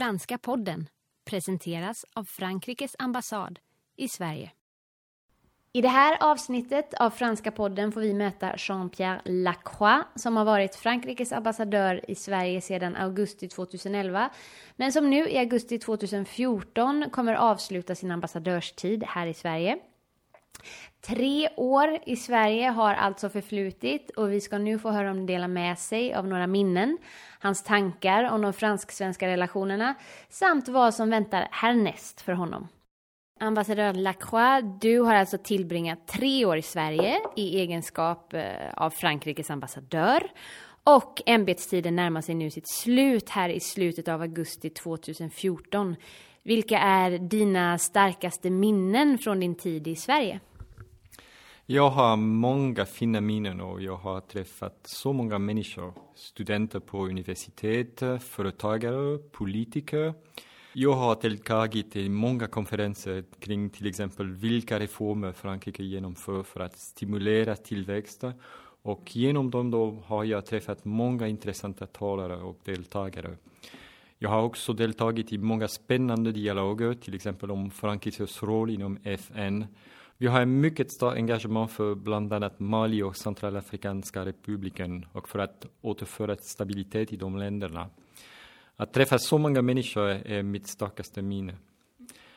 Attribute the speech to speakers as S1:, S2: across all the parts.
S1: Franska podden presenteras av Frankrikes ambassad i Sverige. I det här avsnittet av Franska podden får vi möta Jean-Pierre Lacroix som har varit Frankrikes ambassadör i Sverige sedan augusti 2011 men som nu i augusti 2014 kommer avsluta sin ambassadörstid här i Sverige. Tre år i Sverige har alltså förflutit och vi ska nu få höra om dela med sig av några minnen, hans tankar om de fransk-svenska relationerna samt vad som väntar härnäst för honom. Ambassadör Lacroix, du har alltså tillbringat tre år i Sverige i egenskap eh, av Frankrikes ambassadör och ämbetstiden närmar sig nu sitt slut här i slutet av augusti 2014. Vilka är dina starkaste minnen från din tid i Sverige?
S2: Jag har många fina minnen och jag har träffat så många människor. Studenter på universitet, företagare, politiker. Jag har deltagit i många konferenser kring till exempel vilka reformer Frankrike genomför för att stimulera tillväxt. Och genom dem då har jag träffat många intressanta talare och deltagare. Jag har också deltagit i många spännande dialoger, till exempel om Frankrikes roll inom FN vi har ett mycket starkt engagemang för bland annat Mali och Centralafrikanska republiken och för att återföra stabilitet i de länderna. Att träffa så många människor är mitt starkaste minne.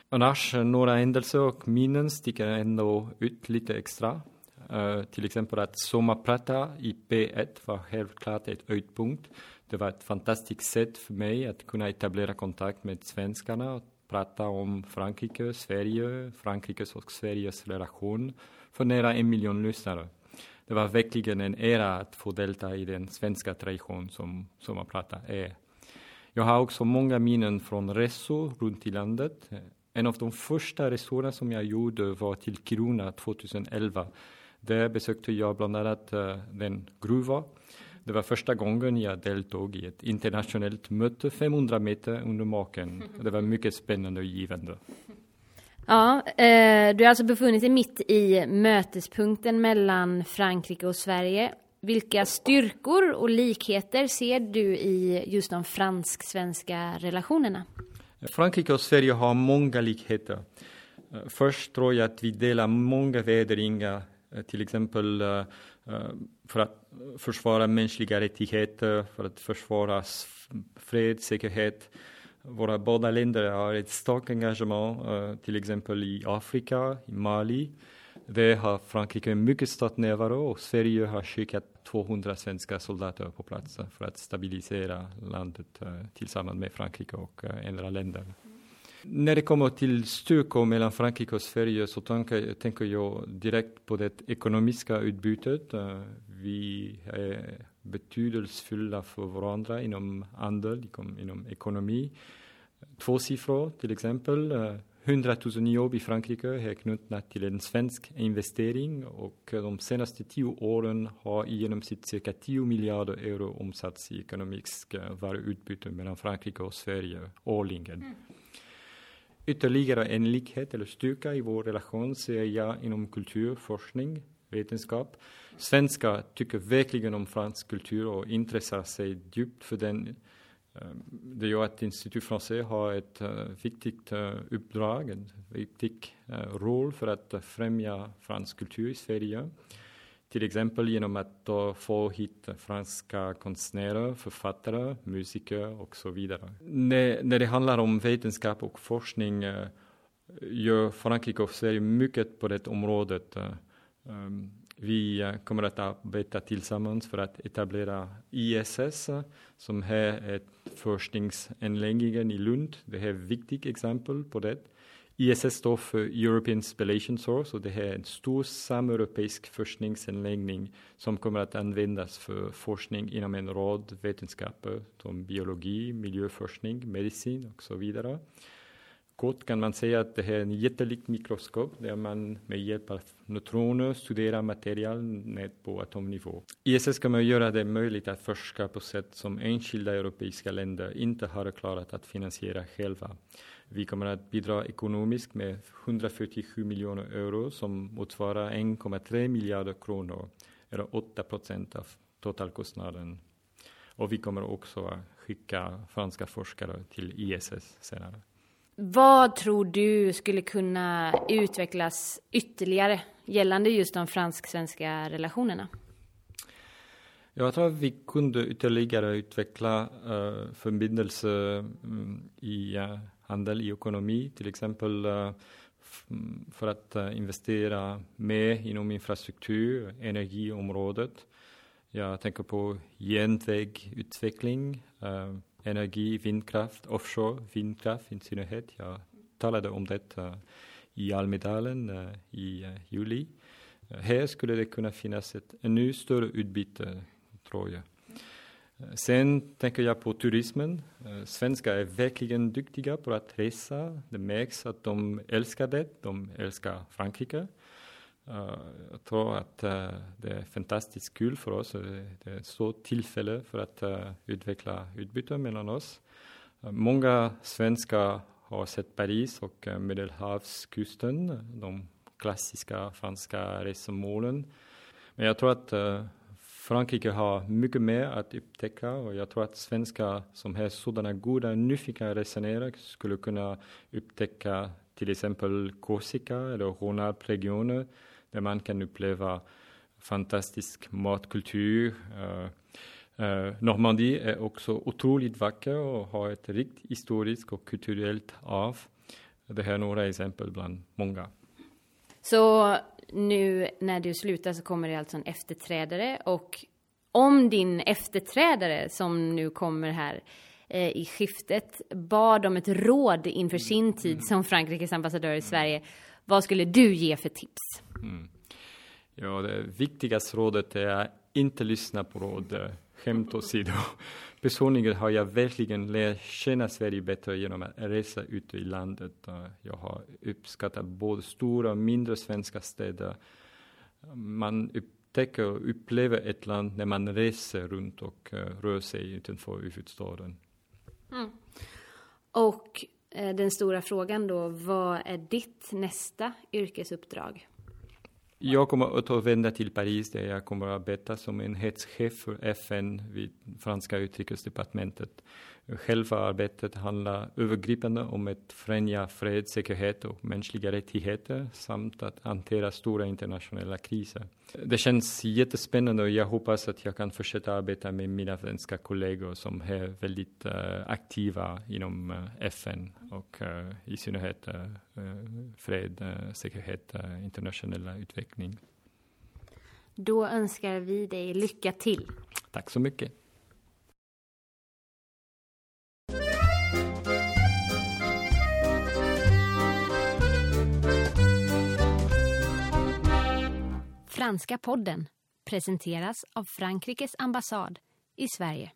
S2: Annars, några händelser och minnen sticker ändå ut lite extra. Uh, till exempel att sommarprata i P1 var helt klart ett höjdpunkt. Det var ett fantastiskt sätt för mig att kunna etablera kontakt med svenskarna och prata om Frankrike, Sverige, Frankrikes och Sveriges relation för nära en miljon lyssnare. Det var verkligen en ära att få delta i den svenska tradition som Sommarprata är. Jag har också många minnen från resor runt i landet. En av de första resorna som jag gjorde var till Kiruna 2011. Där besökte jag bland annat uh, den gruva det var första gången jag deltog i ett internationellt möte 500 meter under marken. Det var mycket spännande och givande.
S1: Ja, eh, du har alltså befunnit dig mitt i mötespunkten mellan Frankrike och Sverige. Vilka styrkor och likheter ser du i just de fransk-svenska relationerna?
S2: Frankrike och Sverige har många likheter. Eh, först tror jag att vi delar många värderingar, eh, till exempel för att försvara mänskliga rättigheter, för att försvara fred, säkerhet. Våra båda länder har ett starkt engagemang, uh, eh, till exempel i Afrika, i Mali. Där har Frankrike en mycket stark närvaro och Sverige har skickat 200 svenska soldater på plats för att stabilisera landet uh, tillsammans med Frankrike och uh, andra länder. När det kommer till styrkor mellan Frankrike och Sverige så tänker, tänker jag direkt på det ekonomiska utbytet. Eh, vi är betydelsefulla för varandra inom handel, inom ekonomi. Två siffror till exempel. 100 eh, 000 jobb i Frankrike är knutna till en svensk investering och de senaste tio åren har i genomsnitt cirka 10 miljarder euro omsatts i ekonomiskt varuutbyte mellan Frankrike och Sverige årligen. Mm. Ytterligare en likhet eller styrka i vår relation ser jag inom kultur, forskning, vetenskap. Svenskar tycker verkligen om fransk kultur och intresserar sig djupt för den. Ehm, det gör att Institut Français har ett eh, viktigt eh, uppdrag, en viktig eh, roll för att främja fransk kultur i Sverige. Till exempel genom att få hit franska konstnärer, författare, musiker och så vidare. När, när det handlar om vetenskap och forskning gör Frankrike och Sverige mycket på det området. Ehm, vi eh, kommer att arbeta tillsammans för att etablera ISS eh, som är ett forskningsanläggningen i Lund. Det är ett viktigt exempel på det. ISS står för European Spallation Source och det här är en stor sameuropeisk forskningsanläggning som kommer att användas för forskning inom en rad vetenskaper som biologi, miljöforskning, medicin och så vidare. Kort kan man säga att det här är en jättelikt mikroskop där man med hjälp av neutroner studerar material ned på atomnivå. ISS kommer att göra det möjligt att forska på sätt som enskilda europeiska länder inte har klarat att finansiera själva. Vi kommer att bidra ekonomiskt med 147 miljoner euro som motsvarar 1,3 miljarder kronor, eller 8 procent av totalkostnaden. Och vi kommer också att skicka franska forskare till ISS senare.
S1: Vad tror du skulle kunna utvecklas ytterligare gällande just de fransk-svenska relationerna?
S2: Jag tror att vi kunde ytterligare utveckla eh, uh, förbindelser um, mm, i uh, handel, i ekonomi, till exempel uh, för att investera mer inom infrastruktur, energiområdet. Jag tänker på järnvägutveckling, energi, vindkraft, offshore vindkraft i synnerhet. Jag talade om detta i Almedalen eh, i eh, juli. Eh, här skulle det kunna finnas ett ännu större utbyte tror jag. Sen tänker jag på turismen. Svenskar är verkligen duktiga på att resa. Det märks att de älskar det. De älskar Frankrike. Jag tror att eh, det är fantastiskt kul för oss. Det är ett stort tillfälle för att eh, utveckla utbyte mellan oss. Många svenskar har sett Paris och eh, Medelhavskusten, de klassiska franska resmålen. Men jag tror att Frankrike har mycket mer att upptäcka och jag tror att svenskar som har sådana goda, nyfikna resenärer skulle kunna upptäcka till exempel Korsika eller Rhône-Alpes-regionen där man kan uppleva fantastisk matkultur. Uh, uh, Normandie är också otroligt vacker och har ett rikt historiskt och kulturellt arv. Det här är några exempel bland många.
S1: Så nu när du slutar så kommer det alltså en efterträdare och om din efterträdare som nu kommer här eh, i skiftet bad om ett råd inför sin mm. tid som Frankrikes ambassadör i mm. Sverige, vad skulle du ge för tips? Mm.
S2: Ja, det viktigaste rådet är att inte lyssna på råd, eh, skämt åsido. Personligen har jag verkligen lärt känna Sverige bättre genom att resa ute i landet. Eh, jag har uppskattat både stora och mindre svenska städer. Man upptäcker och upplever ett land när man reser runt och eh, rör sig utanför huvudstaden. Mm.
S1: Och den stora frågan då, vad är ditt nästa yrkesuppdrag?
S2: Jag kommer att återvända till Paris där jag kommer att arbeta som enhetschef för FN vid franska utrikesdepartementet. Själva arbetet handlar övergripande om att främja fred, säkerhet och mänskliga rättigheter samt att hantera stora internationella kriser. Det känns jättespännande och jag hoppas att jag kan fortsätta arbeta med mina svenska kollegor som är väldigt uh, aktiva inom eh, uh, FN och uh, i synnerhet fred, säkerhet, internationella utveckling.
S1: Då önskar vi dig lycka till.
S2: Tack så mycket.
S1: Franska podden presenteras av Frankrikes ambassad i Sverige.